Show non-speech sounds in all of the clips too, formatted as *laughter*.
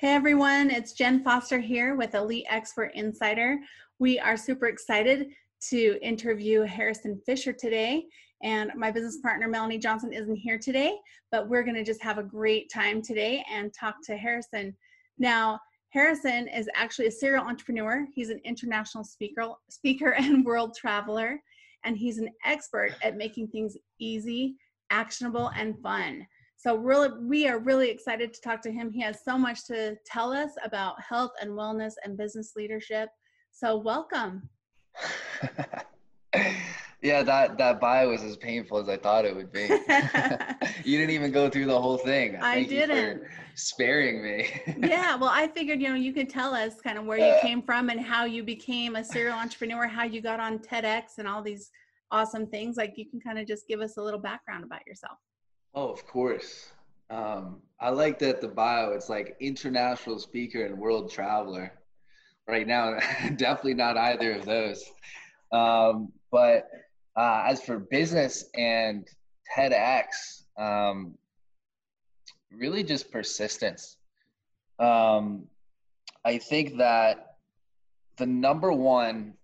Hey everyone, it's Jen Foster here with Elite Expert Insider. We are super excited to interview Harrison Fisher today. And my business partner, Melanie Johnson, isn't here today, but we're going to just have a great time today and talk to Harrison. Now, Harrison is actually a serial entrepreneur. He's an international speaker, speaker *laughs* and world traveler, and he's an expert at making things easy, actionable, and fun. So really, we are really excited to talk to him. He has so much to tell us about health and wellness and business leadership. So welcome. *laughs* yeah, that that bio was as painful as I thought it would be. *laughs* you didn't even go through the whole thing. I didn't. sparing me. *laughs* yeah, well, I figured you know you could tell us kind of where you came from and how you became a serial entrepreneur, how you got on TEDx and all these awesome things. Like you can kind of just give us a little background about yourself. Oh, of course. Um, I like that the bio, it's like international speaker and world traveler. Right now, *laughs* definitely not either of those. Um, but uh, as for business and TEDx, um, really just persistence. Um, I think that the number one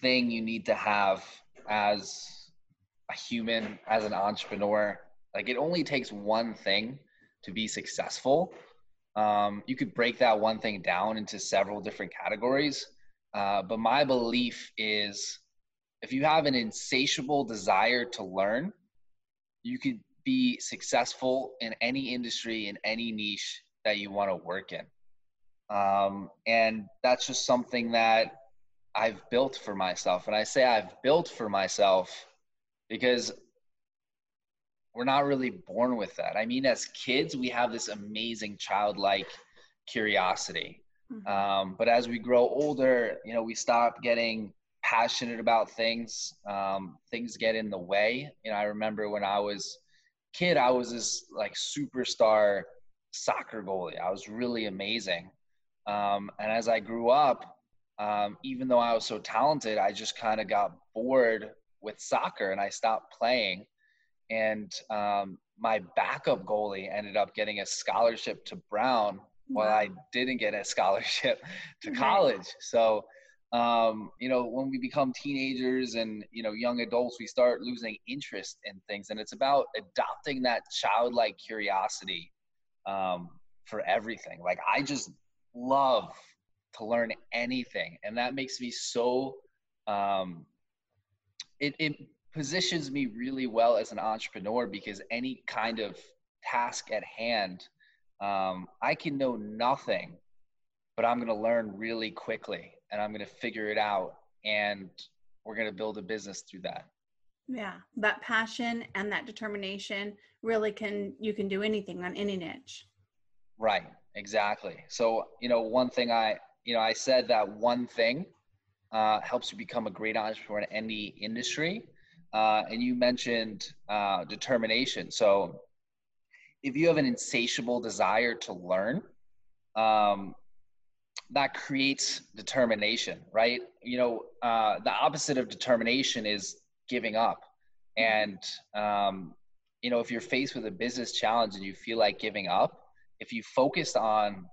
thing you need to have as a human, as an entrepreneur, like it only takes one thing to be successful. Um, you could break that one thing down into several different categories. Uh, but my belief is if you have an insatiable desire to learn, you could be successful in any industry, in any niche that you want to work in. Um, and that's just something that I've built for myself. And I say I've built for myself because we're not really born with that. I mean, as kids, we have this amazing childlike curiosity. Mm-hmm. Um, but as we grow older, you know, we stop getting passionate about things. Um, things get in the way. You know, I remember when I was kid, I was this like superstar soccer goalie. I was really amazing. Um, and as I grew up, um, even though I was so talented, I just kind of got bored with soccer and I stopped playing and um, my backup goalie ended up getting a scholarship to Brown while I didn't get a scholarship *laughs* to college. So, um, you know, when we become teenagers and you know young adults, we start losing interest in things, and it's about adopting that childlike curiosity um, for everything. Like I just love to learn anything, and that makes me so. Um, it, it positions me really well as an entrepreneur because any kind of task at hand, um, I can know nothing, but I'm going to learn really quickly and I'm going to figure it out. And we're going to build a business through that. Yeah, that passion and that determination really can, you can do anything on any niche. Right, exactly. So, you know, one thing I, you know, I said that one thing uh, helps you become a great entrepreneur in any industry uh, and you mentioned uh, determination. So, if you have an insatiable desire to learn, um, that creates determination, right? You know, uh, the opposite of determination is giving up. And, um, you know, if you're faced with a business challenge and you feel like giving up, if you focus on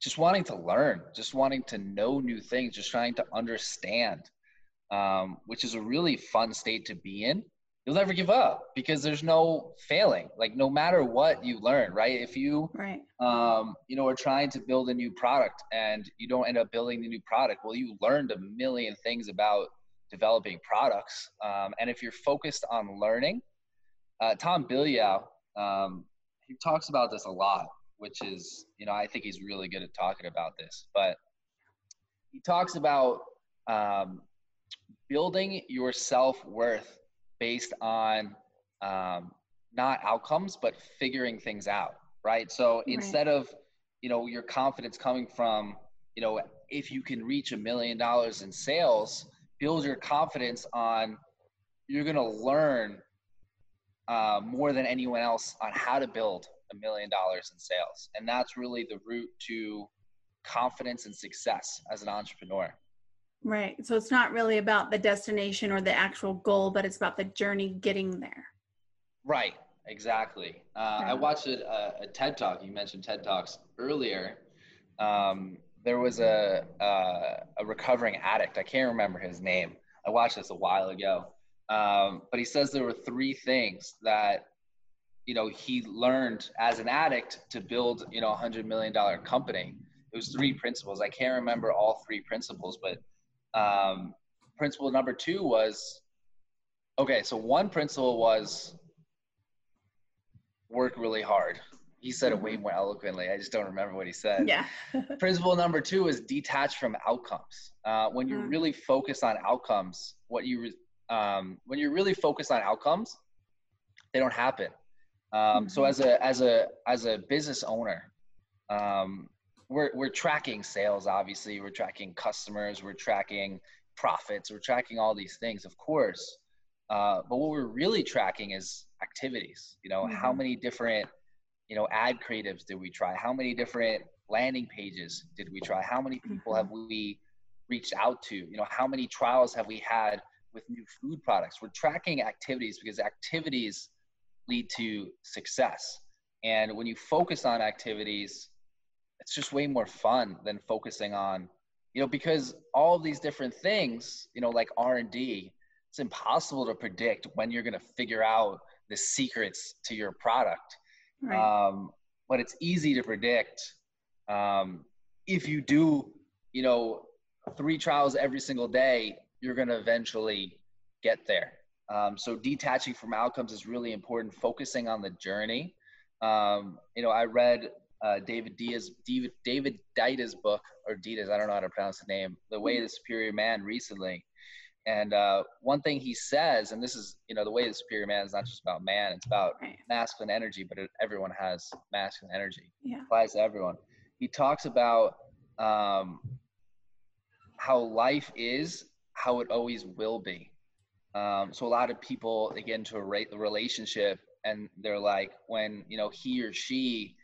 just wanting to learn, just wanting to know new things, just trying to understand, um, which is a really fun state to be in you'll never give up because there's no failing. Like no matter what you learn right? If you right. um, you know are trying to build a new product and you don't end up building the new product well you learned a million things about developing products. Um, and if you're focused on learning uh, tom bilyeu um, he talks about this a lot which is you know i think he's really good at talking about this but he talks about um, building your self worth based on um, not outcomes, but figuring things out, right? So right. instead of you know your confidence coming from you know if you can reach a million dollars in sales build your confidence on you're going to learn uh, more than anyone else on how to build a million dollars in sales and that's really the route to confidence and success as an entrepreneur right so it's not really about the destination or the actual goal but it's about the journey getting there right exactly uh, i watched a, a, ted talk you mentioned ted talks earlier um, there was a, a, a recovering addict. I can't remember his name. I watched this a while ago, um, but he says there were three things that you know he learned as an addict to build you know a hundred million dollar company. It was three principles. I can't remember all three principles, but um, principle number two was okay. So one principle was work really hard he said it way mm-hmm. more eloquently. I just don't remember what he said. Yeah. *laughs* Principle number two is detach from outcomes. Uh, when you mm. really focus on outcomes, what you um, when you're really focus on outcomes, they don't happen. Um, mm-hmm. So as a as a as a business owner, um, we're we're tracking sales. Obviously, we're tracking customers. We're tracking profits. We're tracking all these things, of course. Uh, but what we're really tracking is activities. You know, mm-hmm. how many different you know ad creatives did we try how many different landing pages did we try how many people have mm-hmm. we reached out to you know how many trials have we had with new food products we're tracking activities because activities lead to success and when you focus on activities it's just way more fun than focusing on you know because all these different things you know like r&d it's impossible to predict when you're going to figure out the secrets to your product Right. Um, but it's easy to predict um, if you do, you know, three trials every single day, you're going to eventually get there. Um, so detaching from outcomes is really important. Focusing on the journey. Um, you know, I read uh, David Diaz, David, David Dita's book or Ditas, I don't know how to pronounce the name, The Way of the Superior Man recently. And uh, one thing he says, and this is, you know, the way the superior man is not just about man, it's about right. masculine energy, but it, everyone has masculine energy. Yeah. applies to everyone. He talks about um, how life is, how it always will be. Um, so a lot of people they get into a re- relationship and they're like, when you know he or she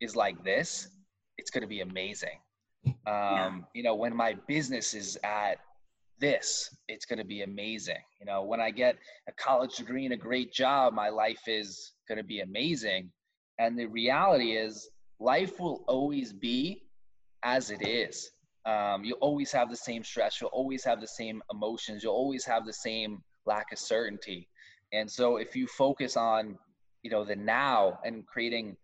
is like this, it's going to be amazing. *laughs* Um, yeah. You know, when my business is at this it's going to be amazing you know when i get a college degree and a great job my life is going to be amazing and the reality is life will always be as it is um, you'll always have the same stress you'll always have the same emotions you'll always have the same lack of certainty and so if you focus on you know the now and creating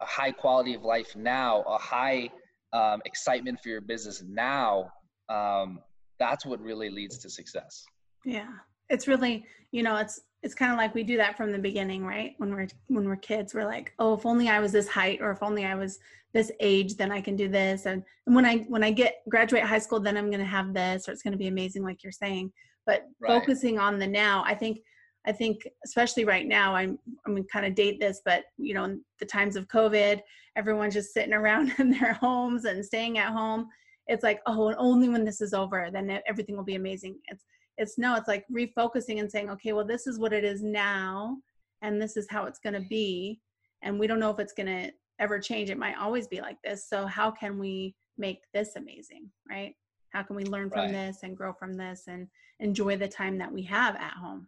a high quality of life now a high um, excitement for your business now um, that's what really leads to success. Yeah. It's really you know it's it's kind of like we do that from the beginning right? When we're when we're kids we're like oh if only i was this height or if only i was this age then i can do this. And, and when i when i get graduate high school then i'm going to have this or it's going to be amazing like you're saying. But right. focusing on the now i think i think especially right now i'm i'm to kind of date this but you know in the times of covid everyone's just sitting around *laughs* in their homes and staying at home. It's like oh and only when this is over then everything will be amazing. It's it's no it's like refocusing and saying okay well this is what it is now and this is how it's going to be and we don't know if it's going to ever change. It might always be like this so how can we make this amazing right? How can we learn from right. this and grow from this and enjoy the time that we have at home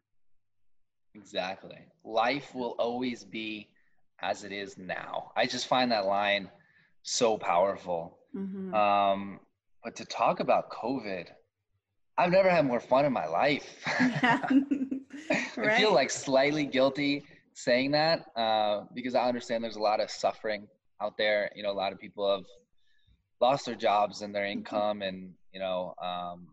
exactly life will always be as it is now i just find that line so powerful mm-hmm. um, but to talk about COVID, I've never had more fun in my life. Yeah. right. *laughs* I feel like slightly guilty saying that uh, because I understand there's a lot of suffering out there. You know, a lot of people have lost their jobs and their mm-hmm. income, and you know, um,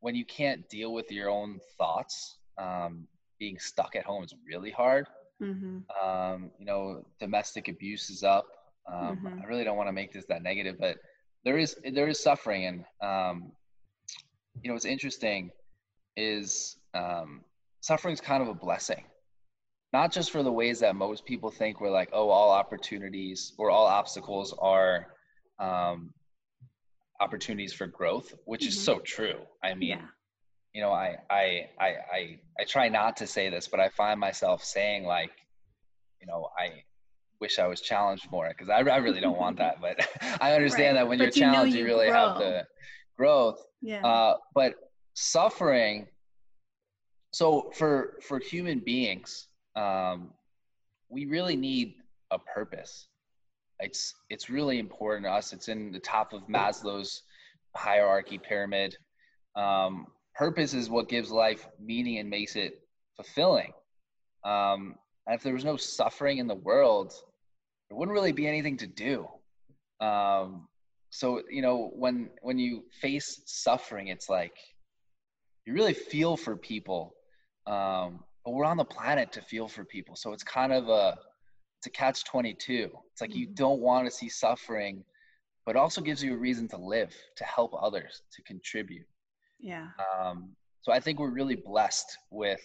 when you can't deal with your own thoughts, um, being stuck at home is really hard. Mm-hmm. Um, you know, domestic abuse is up. Um, mm-hmm. I really don't want to make this that negative, but there is there is suffering and um, you know what's interesting is um, suffering is kind of a blessing not just for the ways that most people think we're like, oh, all opportunities or all obstacles are um, opportunities for growth, which mm-hmm. is so true. I mean, yeah. You know, I, I, I, I, I try not to say this, but I find myself saying like, you know, I wish I was challenged more because I, I really don't want that, but *laughs* I understand right. that when but you're challenged, you, you really grow. have the growth. Yeah. Uh, but suffering. So for for human beings, um, we really need a purpose it's it's really important to us. It's in the top of Maslow's hierarchy pyramid. Um, purpose is what gives life meaning and makes it fulfilling. Um, and if there was no suffering in the world, there wouldn't really be anything to do. Um, so you know when when you face suffering, it's like you really feel for people. Um, but we're on the planet to feel for people, so it's kind of a it's a catch 22 it's like you mm-hmm. don't want to see suffering but also gives you a reason to live to help others to contribute yeah um, so i think we're really blessed with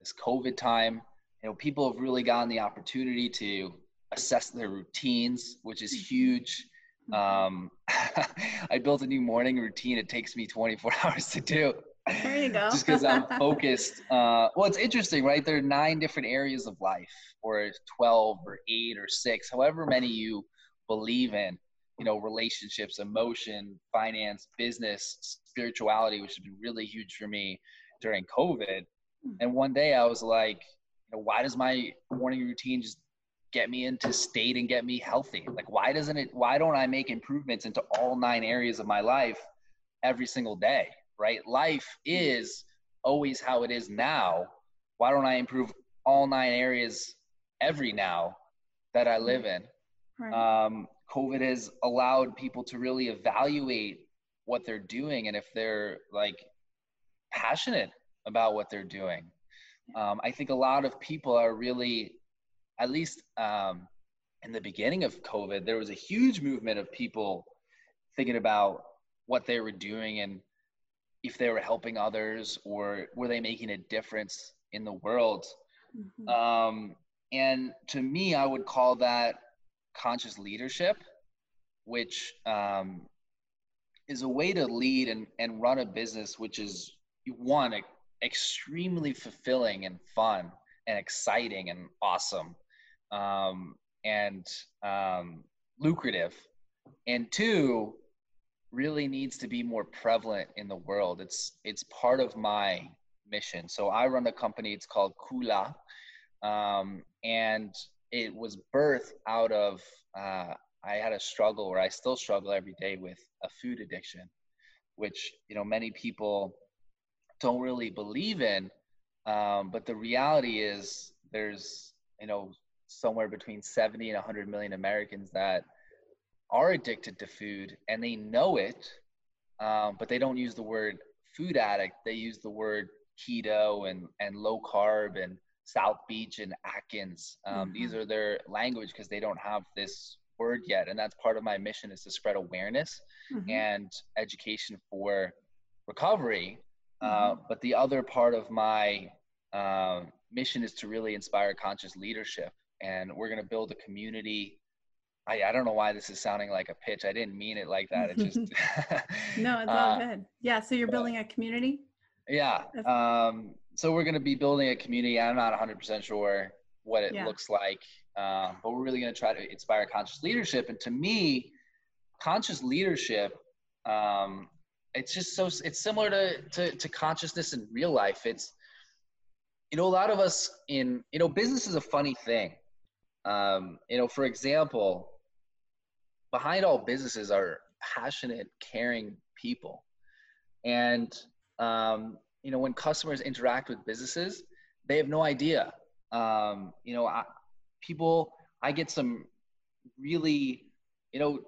this covid time you know people have really gotten the opportunity to assess their routines which is mm-hmm. huge mm-hmm. um, *laughs* i built a new morning routine it takes me 24 *laughs* hours to do there you go. Just because I'm *laughs* focused. Uh, well, it's interesting, right? There are nine different areas of life, or 12, or eight, or six, however many you believe in. You know, relationships, emotion, finance, business, spirituality, which has been really huge for me during COVID. Hmm. And one day I was like, you know, why does my morning routine just get me into state and get me healthy? Like, why doesn't it? Why don't I make improvements into all nine areas of my life every single day? right? Life is always how it is now. Why don't I improve all nine areas every now that I live in? Right. Um, COVID has allowed people to really evaluate what they're doing and if they're like passionate about what they're doing. Um, I think a lot of people are really, at least um, in the beginning of COVID, there was a huge movement of people thinking about what they were doing and if they were helping others or were they making a difference in the world mm-hmm. um, and to me i would call that conscious leadership which um, is a way to lead and, and run a business which is one extremely fulfilling and fun and exciting and awesome um, and um, lucrative and two really needs to be more prevalent in the world. It's it's part of my mission. So I run a company. It's called Koohlah, um, and it was birthed out of uh, I had a struggle, where I still struggle every day with a food addiction, which you know many people don't really believe in. Um, but the reality is, there's you know somewhere between 70 and 100 million Americans that are addicted to food and they know it, um, but they don't use the word food addict. They use the word keto and, and low carb and South Beach and Atkins. Um, mm-hmm. These are their language because they don't have this word yet. And that's part of my mission is to spread awareness mm-hmm. and education for recovery. Uh, mm-hmm. Uh, but the other part of my uh, mission is to really inspire conscious leadership. And we're going to build a community I, I don't know why this is sounding like a pitch. I didn't mean it like that. It just *laughs* *laughs* no, it's all uh, good. Yeah. So you're building a community. Yeah. Um, so we're going to be building a community. I'm not 100% sure what it yeah. looks like, um, but we're really going to try to inspire conscious leadership. And to me, conscious leadership, um, it's just so it's similar to, to to consciousness in real life. It's you know a lot of us in you know business is a funny thing um, you know, for example, behind all businesses are passionate, caring people. And, um, you know, when customers interact with businesses, they have no idea. Um, you know, people, I get some really, you know,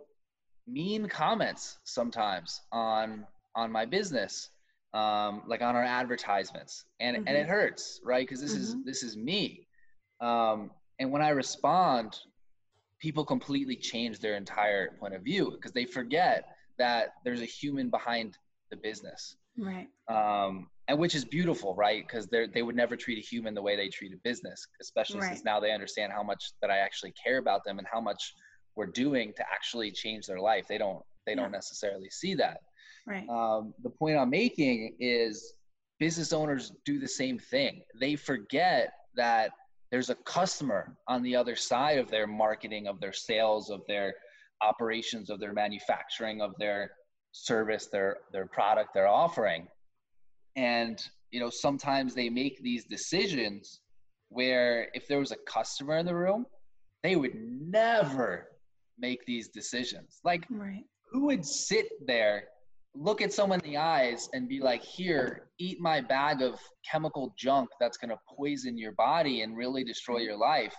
mean comments sometimes on on my business um, like on our advertisements and mm-hmm. and it hurts right because this mm-hmm. is this is me um, and when I respond, people completely change their entire point of view because they forget that there's a human behind the business. Right. Um, and which is beautiful, right? Because they they would never treat a human the way they treat a business, especially right. since now they understand how much that I actually care about them and how much we're doing to actually change their life. They don't they don't necessarily see that. Right. Um, the point I'm making is business owners do the same thing. They forget that there's a customer on the other side of their marketing, of their sales, of their operations, of their manufacturing, of their service, their their product they're offering. And you know, sometimes they make these decisions where if there was a customer in the room, they would never make these decisions. Like right. who would sit there look at someone in the eyes and be like, here, eat my bag of chemical junk that's going to poison your body and really destroy your life.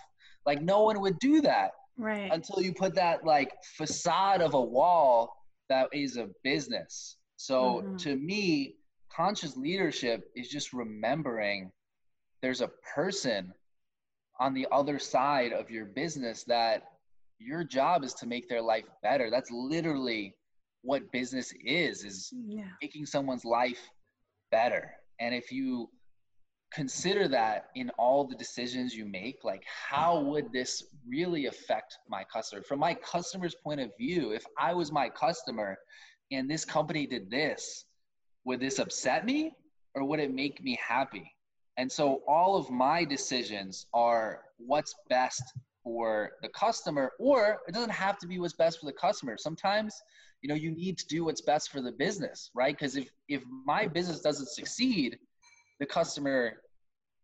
Like, no one would do that. Right. Until you put that like facade of a wall that is a business. So mm-hmm. to me, conscious leadership is just remembering there's a person on the other side of your business that your job is to make their life better. That's literally what business is is yeah. making someone's life better and if you consider that in all the decisions you make like how would this really affect my customer from my customer's point of view if i was my customer and this company did this would this upset me or would it make me happy? And so all of my decisions are what's best for the customer or it doesn't have to be what's best for the customer. Sometimes you know you need to do what's best for the business right? Because if if my business doesn't succeed the customer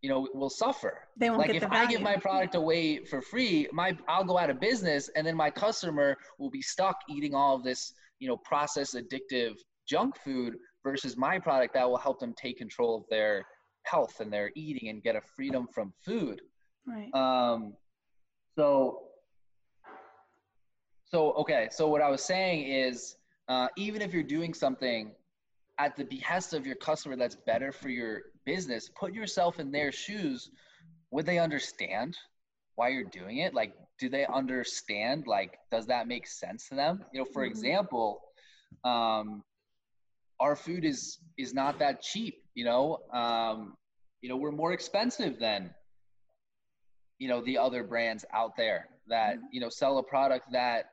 you know will suffer. They won't like get if the value. i give my product away for free my i'll go out of business and then my customer will be stuck eating all of this you know processed addictive junk food versus my product that will help them take control of their health and their eating and get a freedom from food right um so so okay, so what I was saying is, uh, even if you're doing something at the behest of your customer that's better for your business, put yourself in their shoes. Would they understand why you're doing it? Like, do they understand? Like, does that make sense to them? You know, for mm-hmm. example, um, our food is is not that cheap. You know, um, you know, we're more expensive than you know the other brands out there that mm-hmm. you know sell a product that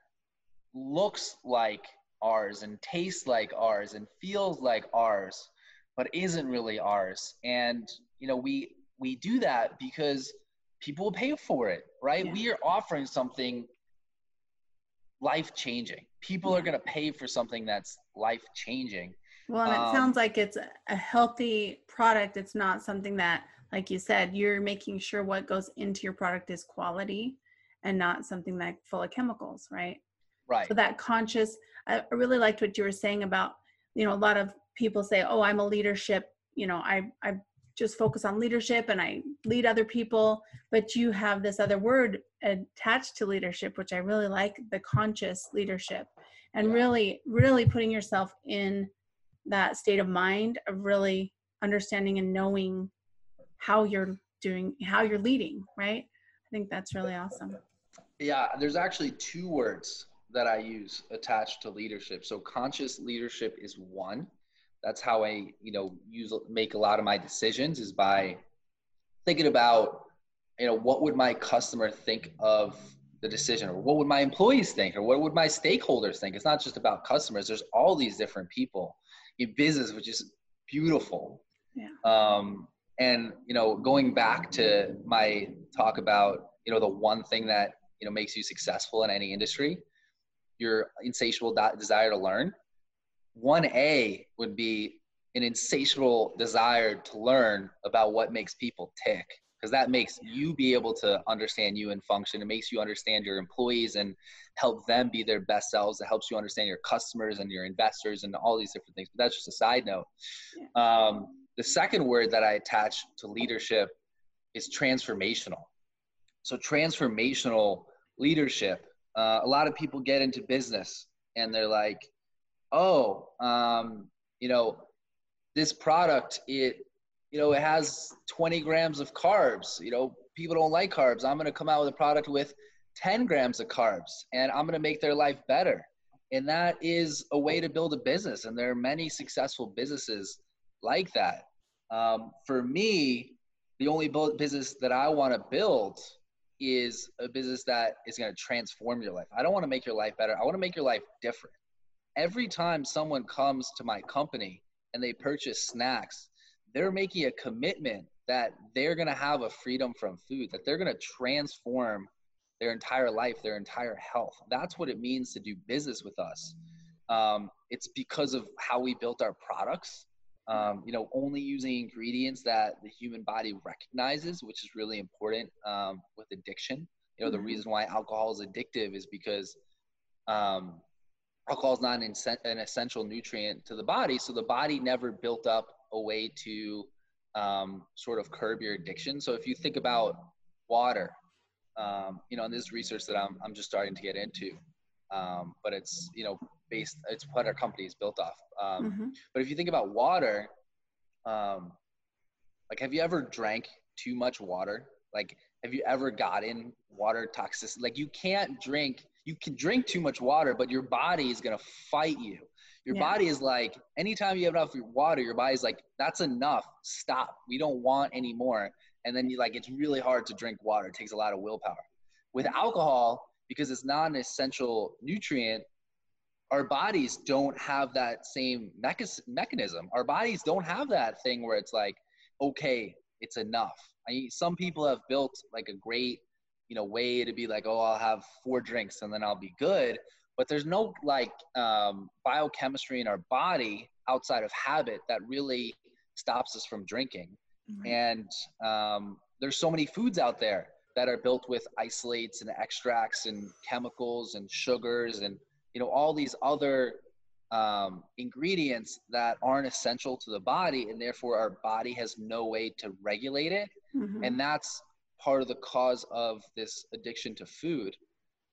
looks like ours and tastes like ours and feels like ours but isn't really ours and you know we we do that because people will pay for it right yeah. we are offering something life changing people yeah. are going to pay for something that's life changing well and it um, sounds like it's a healthy product it's not something that like you said you're making sure what goes into your product is quality and not something like full of chemicals right Right. So that conscious, I really liked what you were saying about, you know, a lot of people say, oh, I'm a leadership, you know, I, I just focus on leadership and I lead other people. But you have this other word attached to leadership, which I really like the conscious leadership and yeah. really, really putting yourself in that state of mind of really understanding and knowing how you're doing, how you're leading, right? I think that's really awesome. Yeah, there's actually two words that I use attached to leadership. So conscious leadership is one. That's how I, you know, use make a lot of my decisions is by thinking about, you know, what would my customer think of the decision or what would my employees think or what would my stakeholders think? It's not just about customers. There's all these different people in business, which is beautiful. Yeah. Um, and you know, going back to my talk about, you know, the one thing that you know makes you successful in any industry your insatiable desire to learn. 1A would be an insatiable desire to learn about what makes people tick because that makes you be able to understand you and function. It makes you understand your employees and help them be their best selves. It helps you understand your customers and your investors and all these different things. But that's just a side note. Um, the second word that I attach to leadership is transformational. So, transformational leadership uh, a lot of people get into business and they're like, oh, um, you know, this product, it, you know, it has 20 grams of carbs. You know, people don't like carbs. I'm going to come out with a product with 10 grams of carbs and I'm going to make their life better. And that is a way to build a business. And there are many successful businesses like that. Um, for me, the only business that I want to build is a business that is going to transform your life. I don't want to make your life better. I want to make your life different. Every time someone comes to my company and they purchase snacks, they're making a commitment that they're going to have a freedom from food, that they're going to transform their entire life, their entire health. That's what it means to do business with us. Um, it's because of how we built our products um, you know, only using ingredients that the human body recognizes, which is really important um, with addiction. You know, the mm-hmm. reason why alcohol is addictive is because um, alcohol is not an, an, essential nutrient to the body. So the body never built up a way to um, sort of curb your addiction. So if you think about water, um, you know, and this research that I'm, I'm just starting to get into, um, but it's, you know, based it's what our company is built off um, mm-hmm. but if you think about water um, like have you ever drank too much water like have you ever gotten water toxicity like you can't drink you can drink too much water but your body is going to fight you your yeah. body is like anytime you have enough water your body's like that's enough stop we don't want any more and then you like it's really hard to drink water it takes a lot of willpower with alcohol because it's not an essential nutrient our bodies don't have that same mechanism. Our bodies don't have that thing where it's like, okay, it's enough. I, some people have built like a great, you know, way to be like, oh, I'll have four drinks and then I'll be good. But there's no like um, biochemistry in our body outside of habit that really stops us from drinking. Mm-hmm. And um, there's so many foods out there that are built with isolates and extracts and chemicals and sugars and you know all these other um, ingredients that aren't essential to the body and therefore our body has no way to regulate it mm-hmm. and that's part of the cause of this addiction to food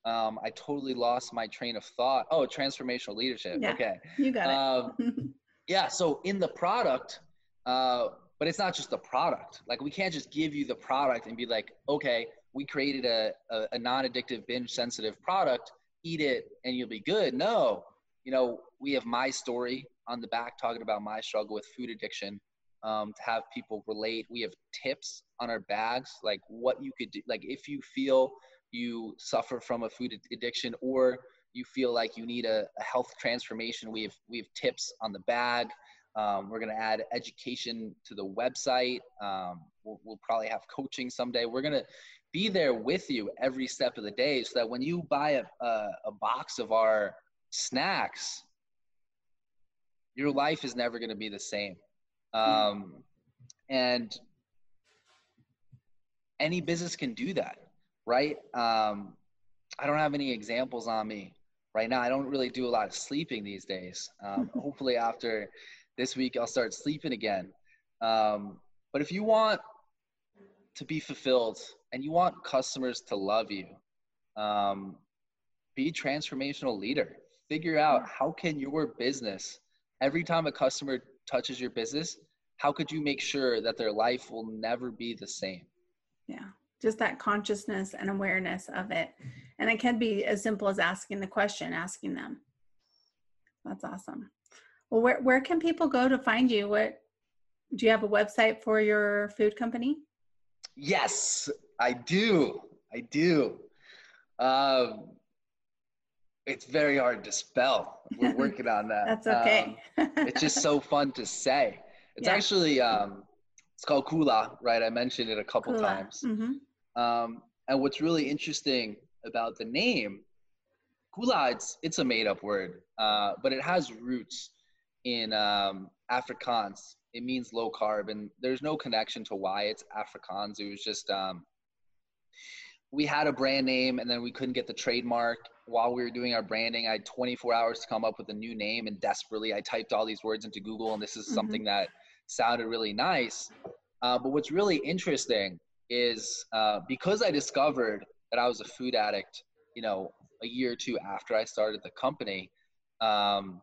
um, i totally lost my train of thought oh transformational leadership yeah, okay you got um, it *laughs* yeah so in the product uh, but it's not just the product like we can't just give you the product and be like okay we created a, a, a non-addictive binge sensitive product eat it and you'll be good. No, you know, we have my story on the back talking about my struggle with food addiction um, to have people relate. We have tips on our bags, like what you could do. Like if you feel you suffer from a food addiction or you feel like you need a, a health transformation, we have we have tips on the bag. Um, we're going to add education to the website. Um, we'll, we'll, probably have coaching someday. We're going to be there with you every step of the day so that when you buy a, a, a box of our snacks, your life is never going to be the same. Um, and any business can do that, right? Um, I don't have any examples on me right now. I don't really do a lot of sleeping these days. Um, *laughs* hopefully, after this week, I'll start sleeping again. Um, but if you want to be fulfilled and you want customers to love you um, be transformational leader figure out how can your business every time a customer touches your business how could you make sure that their life will never be the same yeah just that consciousness and awareness of it and it can be as simple as asking the question asking them that's awesome well where, where can people go to find you what do you have a website for your food company Yes, I do. I do. Um, it's very hard to spell. We're *laughs* working on that. That's okay. um, it's just so fun to say. It's yeah. actually um, it's called Koohlah, right? I mentioned it a couple Koohlah. times. Mm-hmm. Um, and what's really interesting about the name, Koohlah, it's it's a made up word, uh, but it has roots in um, Afrikaans, it means low carb and there's no connection to why it's afrikaans. It was just um, we had a brand name and then we couldn't get the trademark. While we were doing our branding i had 24 hours to come up with a new name and desperately i typed all these words into google and this is mm-hmm. something that sounded really nice. Uh, but what's really interesting is uh, because i discovered that i was a food addict you know a year or two after i started the company um,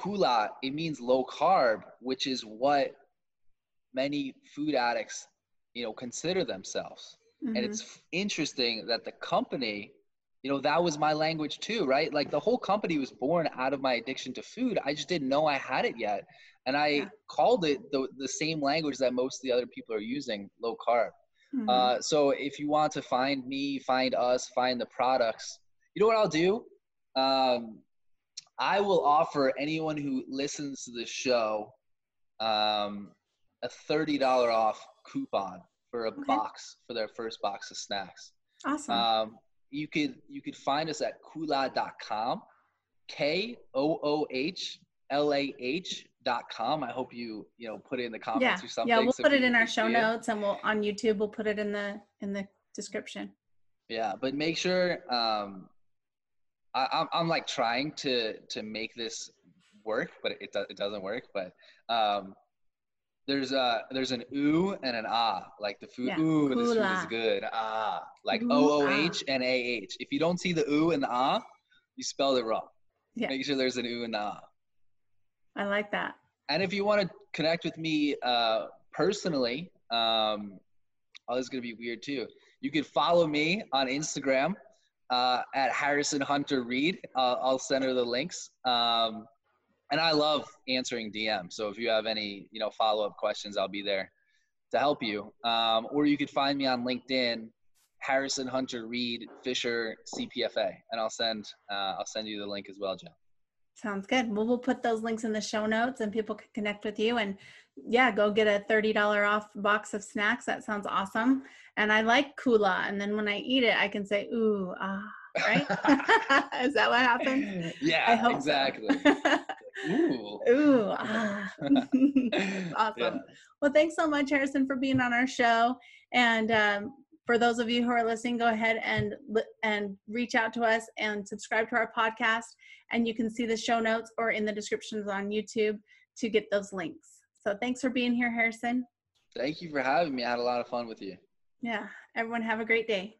koohlah, it means low carb, which is what many food addicts, you know, consider themselves. Mm-hmm. And it's interesting that the company you know that was my language too right? Like the whole company was born out of my addiction to food. I just didn't know i had it yet. And i yeah. called it the, the same language that most of the other people are using low carb. Mm-hmm. uh, so if you want to find me find us find the products you know what i'll do? Um, i will offer anyone who listens to the show um, a $30 off coupon for a okay. box for their first box of snacks. Awesome. Um, you could you could find us at koohlah.com, K O O H L A H dot com. I hope you you know put it in the comments yeah. or something. Yeah, we'll so put it in our show notes and we'll on YouTube we'll put it in the in the description. Yeah, but make sure um I, I'm I'm like trying to to make this work, but it it doesn't work. But um there's a there's an ooh and an ah like the food yeah. ooh this food is good ah like o o h and a h. If you don't see the ooh and the ah you spelled it wrong. Yeah. make sure there's an ooh and ah. I like that. And if you want to connect with me uh personally um oh this is gonna be weird too. You can follow me on instagram uh, at harrison hunter reed. Uh, i'll send her the links. Um and I love answering DMs. So if you have any, you know, follow up questions, I'll be there to help you. Um, or you could find me on LinkedIn, Harrison Hunter Reed Fisher CPFA, and I'll send uh, I'll send you the link as well, Jen. Sounds good. Well, we'll put those links in the show notes, and people can connect with you. And yeah, go get a thirty dollar off box of snacks. That sounds awesome. And I like koohlah, and then when I eat it, I can say ooh ah right? *laughs* *laughs* Is that what happened? Yeah, exactly. So. *laughs* Ooh. Ooh. Ah. *laughs* *laughs* awesome. Yeah. Well, thanks so much, Harrison, for being on our show. And um, for those of you who are listening, go ahead and and reach out to us and subscribe to our podcast. And you can see the show notes or in the descriptions on YouTube to get those links. So thanks for being here, Harrison. Thank you for having me. I had a lot of fun with you. Yeah. Everyone have a great day.